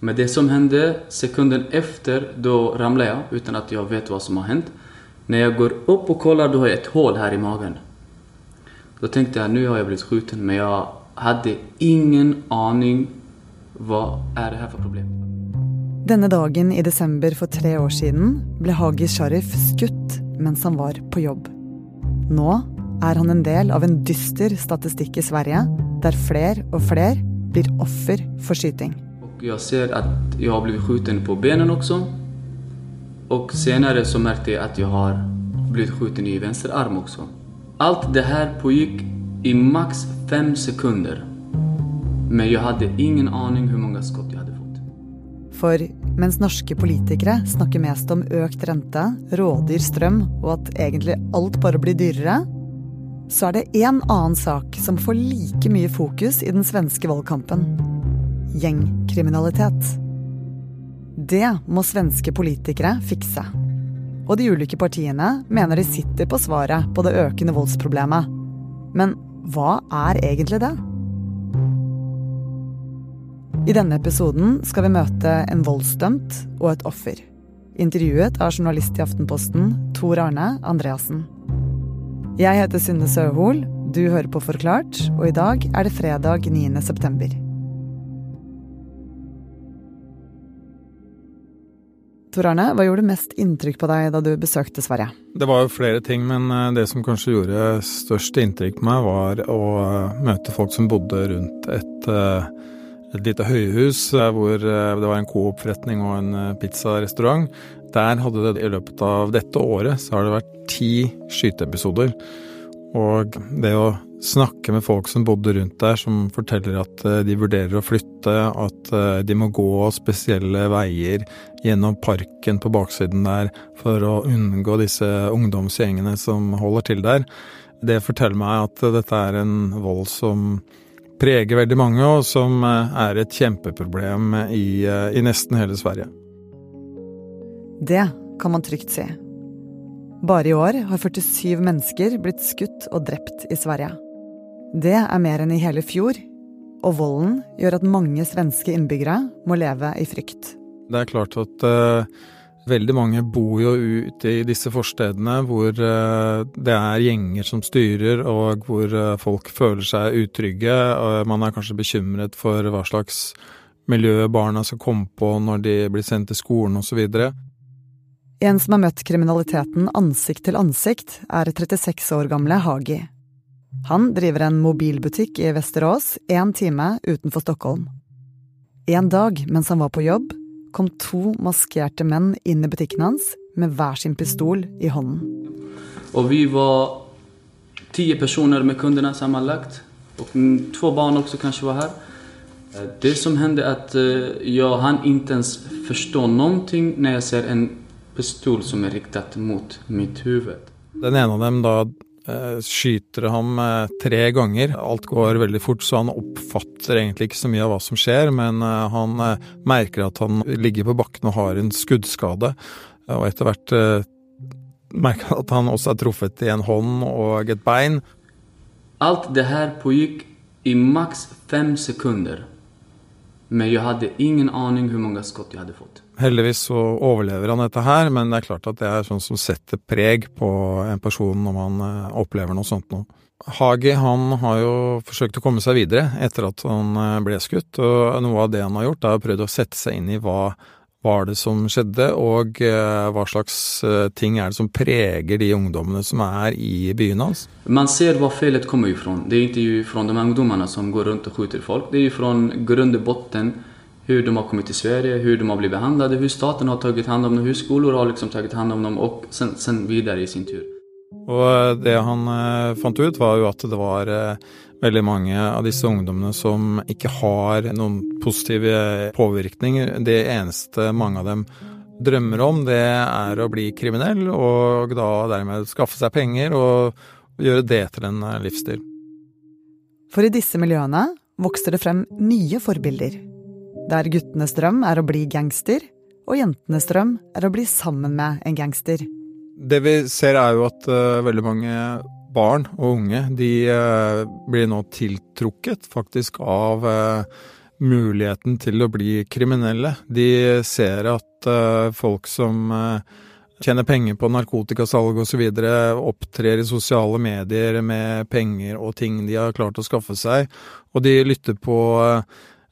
Men det som hände sekunden efter, då ramlade jag utan att jag vet vad som har hänt. När jag går upp och kollar, då har jag ett hål här i magen. Då tänkte jag, nu har jag blivit skjuten, men jag hadde ingen aning hva er det her for problem. Denne dagen i desember for tre år siden ble Hagi Sharif skutt mens han var på jobb. Nå er han en del av en dyster statistikk i Sverige, der fler og fler blir offer for skyting. Jag ser att jag har blivit skjuten på benen också. Och senare så märkte jag att jag har blivit skjuten i vänster arm också. Allt det här pågick i max fem sekunder. Men jeg hadde ingen aning hvor mange skott jeg hadde fått. For mens norske politikere snakker mest om økt rente, rådyr strøm og at egentlig alt bare blir dyrere, så er det én annen sak som får like mye fokus i den svenske valgkampen. Gjengkriminalitet. Det må svenske politikere fikse. Og de ulike partiene mener de sitter på svaret på det økende voldsproblemet. Men hva er egentlig det? I denne episoden skal vi møte en voldsdømt og et offer. Intervjuet av journalist i Aftenposten Tor Arne Andreassen. Jeg heter Synne Søhol, du hører på Forklart, og i dag er det fredag 9. september. Tor Arne, hva gjorde mest inntrykk på deg da du besøkte Sverige? Det var jo flere ting, men eh, det som kanskje gjorde størst inntrykk på meg, var å eh, møte folk som bodde rundt et, eh, et lite høyhus hvor det var en Coop-forretning og en pizzarestaurant. Der hadde det i løpet av dette året så har det vært ti skyteepisoder. Og det å snakke med folk som bodde rundt der, som forteller at de vurderer å flytte, at de må gå spesielle veier gjennom parken på baksiden der for å unngå disse ungdomsgjengene som holder til der, det forteller meg at dette er en vold som preger veldig mange, og som er et kjempeproblem i, i nesten hele Sverige. Det kan man trygt si. Bare i år har 47 mennesker blitt skutt og drept i Sverige. Det er mer enn i hele fjor, og volden gjør at mange svenske innbyggere må leve i frykt. Det er klart at uh, veldig mange bor jo ute i disse forstedene hvor uh, det er gjenger som styrer, og hvor uh, folk føler seg utrygge. og Man er kanskje bekymret for hva slags miljø barna skal komme på når de blir sendt til skolen osv. En som har møtt kriminaliteten ansikt til ansikt, er 36 år gamle Hagi. Han driver en mobilbutikk i Vesterås, én time utenfor Stockholm. En dag mens han var på jobb, kom to maskerte menn inn i butikken hans med hver sin pistol i hånden. Og vi var ti personer med kundene sammenlagt. Og två barn også kanskje var her. Det som hendte er at han ikke inte ens forstår noe når jeg ser en pistol som er riktet mot mitt huvud. Den ene av dem da eh, skyter ham eh, tre ganger. Alt går veldig fort, så han oppfatter egentlig ikke så mye av hva som skjer, men eh, han merker at han ligger på bakken og har en skuddskade. Og etter hvert merker han at han også er truffet i en hånd og et bein. Alt det her pågikk i maks fem sekunder. Men jeg hadde ingen aning hvor mange skudd jeg hadde fått. Heldigvis så overlever han dette her, men det er klart at det er sånn som setter preg på en person når man opplever noe sånt noe. Hagi han har jo forsøkt å komme seg videre etter at han ble skutt, og noe av det han har gjort er å prøve å sette seg inn i hva var det som skjedde, og hva slags ting er det som preger de ungdommene som er i byen hans? Man ser hvor feilet kommer ifra. Det er ikke fra de ungdommene som går rundt og skyter folk, det er fra grunn til bunn hur de har kommit till Sverige, hur de har blivit behandlade, hur staten har tagit hand om dem, hur skolor har liksom tagit hand om dem og sen, sen videre i sin tur. Og det han eh, fant ut, var jo at det var eh, veldig mange av disse ungdommene som ikke har noen positive påvirkninger. Det eneste mange av dem drømmer om, det er å bli kriminell, og da dermed skaffe seg penger og gjøre det til en livsstil. For i disse miljøene vokser det frem nye forbilder der guttenes drøm er å bli gangster, og jentenes drøm er å bli sammen med en gangster. Det vi ser er jo at uh, veldig mange barn og unge de uh, blir nå tiltrukket faktisk av uh, muligheten til å bli kriminelle. De ser at folk som tjener penger på narkotikasalg osv., opptrer i sosiale medier med penger og ting de har klart å skaffe seg, og de lytter på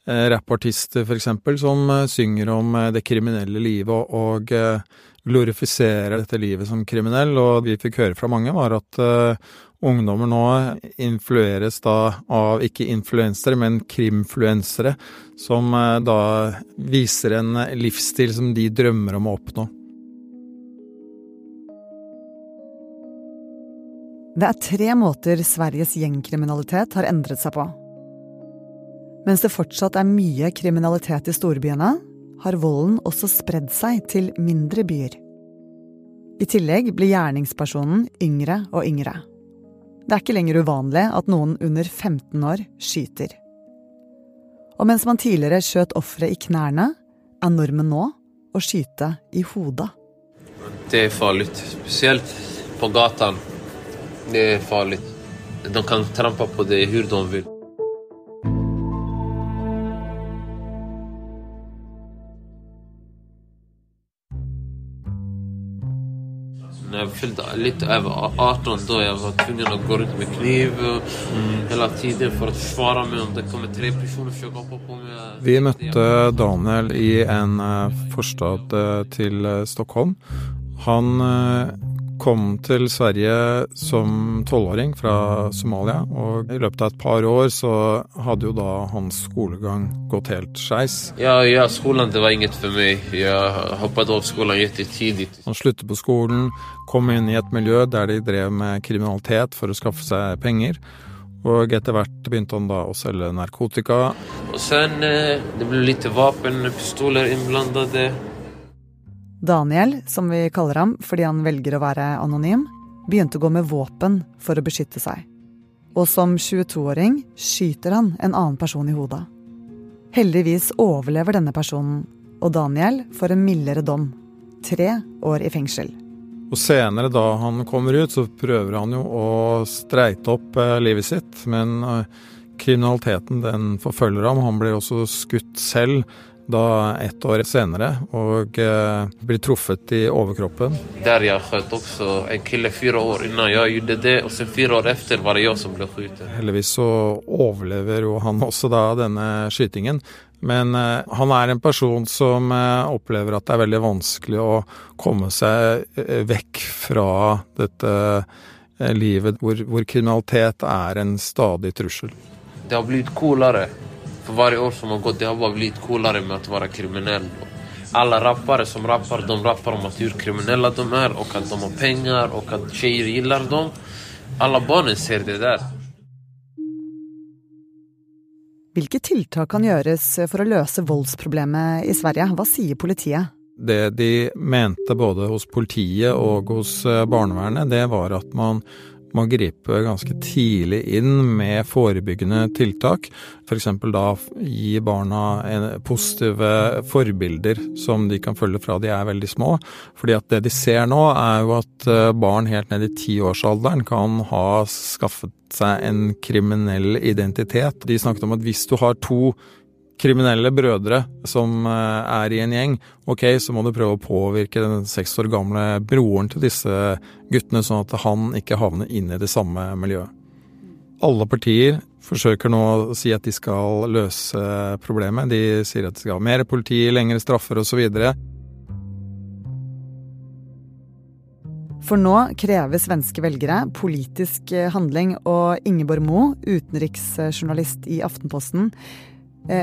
uh, for eksempel, som synger om det kriminelle livet og glorifiserer dette livet som kriminell, og vi fikk høre fra mange var at ungdommer nå influeres da av ikke influensere, men krimfluensere, som eh, da viser en livsstil som de drømmer om å oppnå. Det er tre måter Sveriges gjengkriminalitet har endret seg på. Mens det fortsatt er mye kriminalitet i storbyene, har volden også spredd seg til mindre byer. I tillegg blir gjerningspersonen yngre og yngre. Det er ikke lenger uvanlig at noen under 15 år skyter. Og mens man tidligere skjøt ofre i knærne, er normen nå å skyte i hodet. Det er farlig, spesielt på gata. Det er farlig. De kan trampe på det hvor de vil. Når fylte litt over 18, da jeg var tvunget å gå rundt med kniv mm. hele tiden for å forsvare meg om det kommer tre personer og forsøker på meg. Vi møtte Daniel i en eh, forstad eh, til eh, Stockholm. Han kom til Sverige som tolvåring fra Somalia, og i løpet av et par år så hadde jo da hans skolegang gått helt skeis. Ja, ja, skolen det var inget for meg. Jeg hoppet av skolen tidlig. Han sluttet på skolen, kom inn i et miljø der de drev med kriminalitet for å skaffe seg penger. Og etter hvert begynte han da å selge narkotika. Og sen, eh, det ble litt våpen, pistoler innblandet. Daniel, som vi kaller ham fordi han velger å være anonym, begynte å gå med våpen for å beskytte seg. Og som 22-åring skyter han en annen person i hodet. Heldigvis overlever denne personen, og Daniel får en mildere dom. Tre år i fengsel. Og senere, da han kommer ut, så prøver han jo å streite opp eh, livet sitt, men eh, kriminaliteten den forfølger ham. Han blir også skutt selv da ett år senere og eh, blir truffet i overkroppen. Der jeg skjøt også en kille fire år innan jeg gjorde det, og så fire år etter var det jeg som ble skutt. Heldigvis så overlever jo han også da denne skytingen. Men eh, han er en person som eh, opplever at det er veldig vanskelig å komme seg eh, vekk fra dette eh, livet hvor, hvor kriminalitet er en stadig trussel. Det har blitt coolere for varje år som har gått, det har bara blivit coolare med att vara kriminell. Alla rappare som rappar, de rappar om att hur kriminella de är och att de har pengar och att tjejer gillar dem. Alla barnen ser det der. Hvilke tiltak kan gjøres for å løse voldsproblemet i Sverige? Hva sier politiet? Det de mente både hos politiet og hos eh, barnevernet, det var at man må gripe ganske tidlig inn med forebyggende tiltak. F.eks. da gi barna positive forbilder som de kan følge fra de er veldig små. Fordi at det de ser nå, er jo at eh, barn helt ned i tiårsalderen kan ha skaffet seg en kriminell identitet. De snakket om at hvis du har to kriminelle brødre som eh, er i en gjeng, ok, så må du prøve å påvirke den seks år gamle broren til disse guttene, sånn at han ikke havner inn i det samme miljøet. Alle partier forsøker nå å si at de skal løse problemet. De sier at de skal ha mer politi, lengre straffer osv. For nå krever svenske velgere politisk handling, og Ingeborg Moe, utenriksjournalist i Aftenposten, Eh,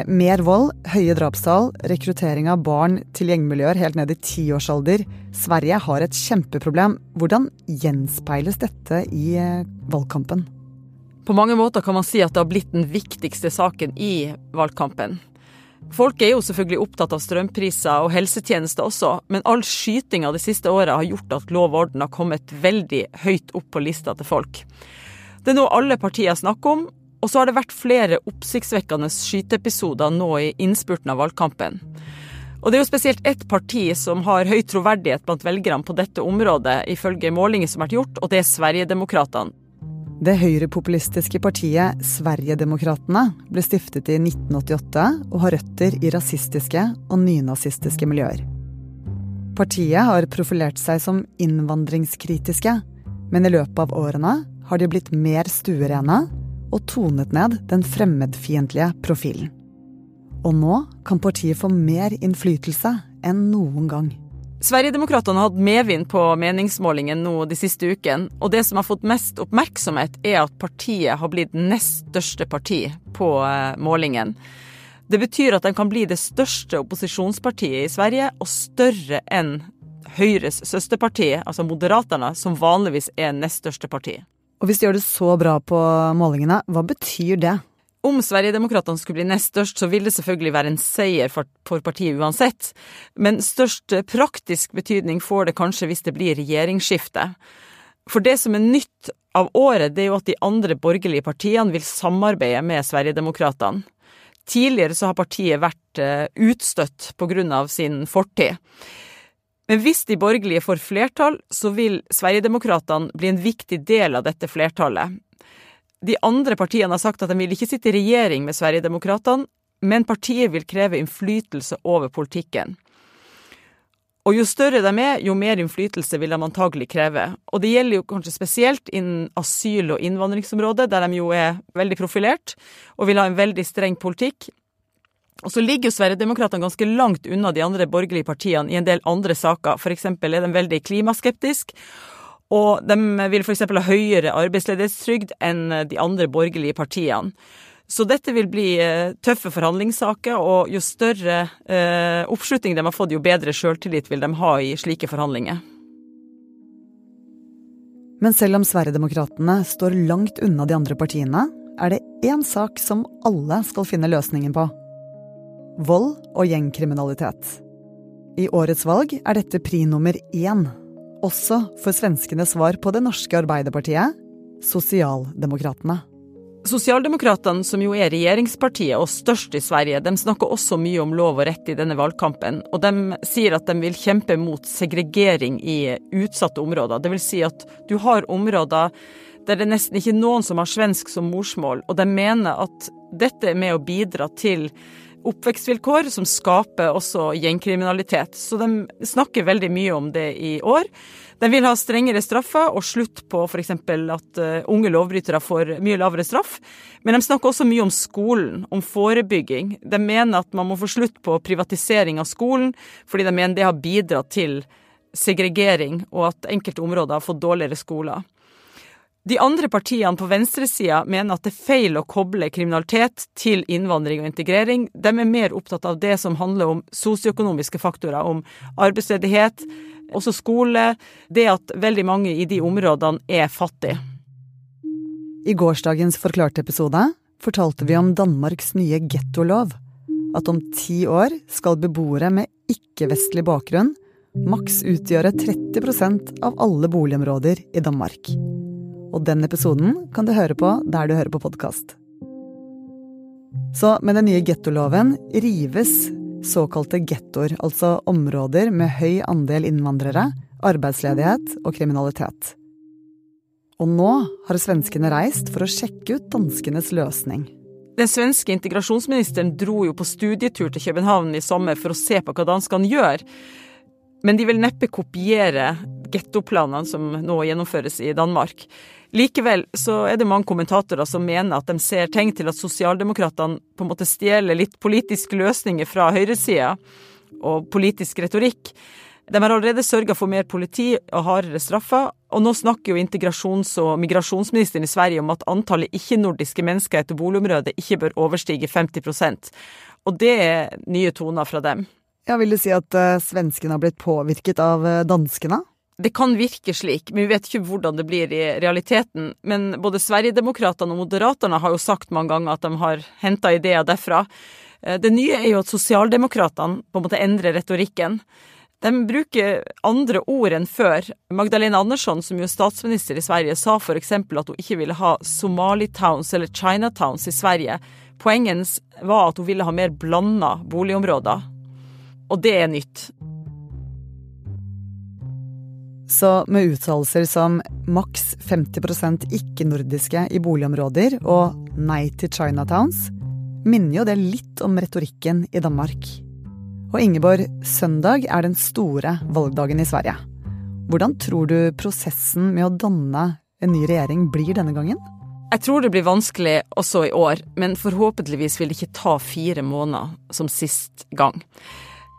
mer vold, høye drapstall, rekruttering av barn til gjengmiljøer helt ned i tiårsalder. Sverige har et kjempeproblem. Hvordan gjenspeiles dette i eh, valgkampen? På mange måter kan man si at det har blitt den viktigste saken i valgkampen. Folk er jo selvfølgelig opptatt av strømpriser og helsetjenester også, men all skytinga det siste året har gjort at lov og orden har kommet veldig høyt opp på lista til folk. Det er noe alle partier snakker om, og så har det vært flere oppsiktsvekkende skyteepisoder nå i innspurten av valgkampen. Og det er jo spesielt ett parti som har høy troverdighet blant velgerne på dette området, ifølge målinger som har vært gjort, og det er Sverigedemokraterna. Det høyrepopulistiske partiet Sverigedemokraterna ble stiftet i 1988 og har røtter i rasistiske og nynazistiske miljøer. Partiet har profilert seg som innvandringskritiske, men i løpet av årene har de blitt mer stuerene og tonet ned den fremmedfiendtlige profilen. Og nå kan partiet få mer innflytelse enn noen gang. Sverigedemokraterna har hatt medvind på meningsmålingen nå de siste ukene, og det som har fått mest oppmerksomhet, er at partiet har blitt nest største parti på eh, målingen. Det betyr at de kan bli det største opposisjonspartiet i Sverige, og større enn Høyres søsterparti, altså Moderaterna, som vanligvis er nest største parti. Og hvis de gjør det så bra på målingene, hva betyr det? Om Sverigedemokraterna skulle bli nest størst, så vil det selvfølgelig være en seier for, for, partiet uansett. Men størst praktisk betydning får det kanskje hvis det blir regjeringsskifte. For det som er nytt av året, det er jo at de andre borgerlige partiene vil samarbeide med Sverigedemokraterna. Tidligere så har partiet vært uh, utstøtt av sin fortid. Men hvis de borgerlige får flertall, så vil Sverigedemokraterna bli en viktig del av dette flertallet. De andre partiene har sagt at de vil ikke sitte i regjering med Sverigedemokraterna, men partiet vil kreve innflytelse over politikken. Og jo større de er, jo mer innflytelse vil de antagelig kreve. Og det gjelder jo kanskje spesielt innen asyl- og innvandringsområdet, der de jo er veldig profilert og vil ha en veldig streng politikk. Og så ligger jo Sverigedemokraterna ganske langt unna de andre borgerlige partiene i en del andre saker. Eksempel er de veldig klimaskeptiske. Og de vil f.eks. ha høyere arbeidsledighetstrygd enn de andre borgerlige partiene. Så dette vil bli eh, tøffe forhandlingssaker, og jo større eh, oppslutning de har fått, jo bedre sjøltillit vil de ha i slike forhandlinger. Men selv om Sverigedemokraterna står langt unna de andre partiene, er det én sak som alle skal finne løsningen på. Vold og gjengkriminalitet. I årets valg er dette pri nummer én også for svenskenes svar på det norske Arbeiderpartiet, Sosialdemokratene. Sosialdemokratene, som jo er regjeringspartiet og størst i Sverige, de snakker også mye om lov og rett i denne valgkampen. Og de sier at de vil kjempe mot segregering i utsatte områder. Det vil si at du har områder der det er nesten ikke noen som har svensk som morsmål, og de mener at dette er med å bidra til oppvekstvilkår som skaper også gjengkriminalitet. Så de snakker veldig mye om det i år. De vil ha strengere straffer og slutt på f.eks. at uh, unge lovbrytere får mye lavere straff. Men de snakker også mye om skolen, om forebygging. De mener at man må få slutt på privatisering av skolen, fordi de mener det har bidratt til segregering, og at enkelte områder har fått dårligere skoler. De andre partiene på venstresida mener at det er feil å koble kriminalitet til innvandring og integrering. De er mer opptatt av det som handler om sosioøkonomiske faktorer, om arbeidsledighet, også skole, det at veldig mange i de områdene er fattige. I gårsdagens Forklarte episode fortalte vi om Danmarks nye gettolov. At om ti år skal beboere med ikke-vestlig bakgrunn maks utgjøre 30% av alle boligområder i Danmark. Og den episoden kan du høre på der du hører på podkast. Så med den nye gettoloven rives såkalte gettoer, altså områder med høy andel innvandrere, arbeidsledighet og kriminalitet. Og nå har svenskene reist for å sjekke ut danskenes løsning. Den svenske integrasjonsministeren dro jo på studietur til København i sommer for å se på hva danskene gjør. Men de vil neppe kopiere gettoplanene som nå gjennomføres i Danmark. Likevel så er det mange kommentatorer som mener at de ser tegn til at sosialdemokratene på en måte stjeler litt politiske løsninger fra høyresida og politisk retorikk. De har allerede sørga for mer politi og hardere straffer, og nå snakker jo integrasjons- og migrasjonsministeren i Sverige om at antallet ikke-nordiske mennesker etter boligområdet ikke bør overstige 50% Og det er nye toner fra dem. Ja, Vil du si at uh, svenskene har blitt påvirket av uh, danskene? Det kan virke slik, men vi vet ikke hvordan det blir i realiteten. Men både Sverigedemokraterna og Moderaterna har jo sagt mange ganger at de har henta ideer derfra. Eh, det nye er jo at sosialdemokratene på en måte endrer retorikken. De bruker andre ord enn før. Magdalena Andersson, som jo er statsminister i Sverige, sa f.eks. at hun ikke ville ha Somali-towns eller Chinatowns i Sverige. Poenget var at hun ville ha mer blanda boligområder. Og det er nytt. Så med uttalelser som maks 50% ikke-nordiske i boligområder og nei til Chinatowns, minner jo det litt om retorikken i Danmark. Og Ingeborg, søndag er den store valgdagen i Sverige. Hvordan tror du prosessen med å danne en ny regjering blir denne gangen? Jeg tror det blir vanskelig også i år, men forhåpentligvis vil det ikke ta fire måneder som sist gang.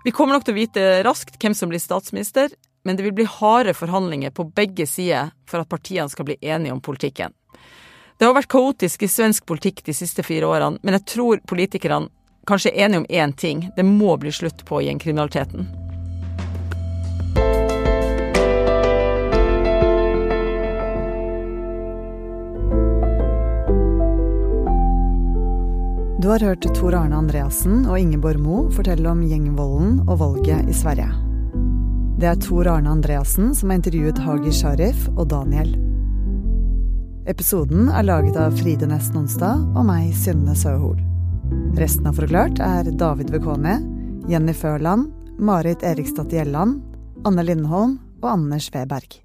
Vi kommer nok til å vite raskt hvem som blir statsminister, men det vil bli harde forhandlinger på begge sider for at partiene skal bli enige om politikken. Det har vært kaotisk i svensk politikk de siste fire årene, men jeg tror politikerne kanskje er enige om én ting. Det må bli slutt på gjengkriminaliteten. Du har hørt Tor Arne Andreassen og Ingeborg Mo fortelle om gjengvolden og valget i Sverige. Det er Tor Arne Andreassen som har intervjuet Hagi Sharif og Daniel. Episoden er laget av Fride Næss Nonstad og meg, Synne Søhol. Resten av Forklart er David Vekone, Jenny Førland, Marit Eriksdatter Gjelland, Anne Lindholm og Anders Weberg.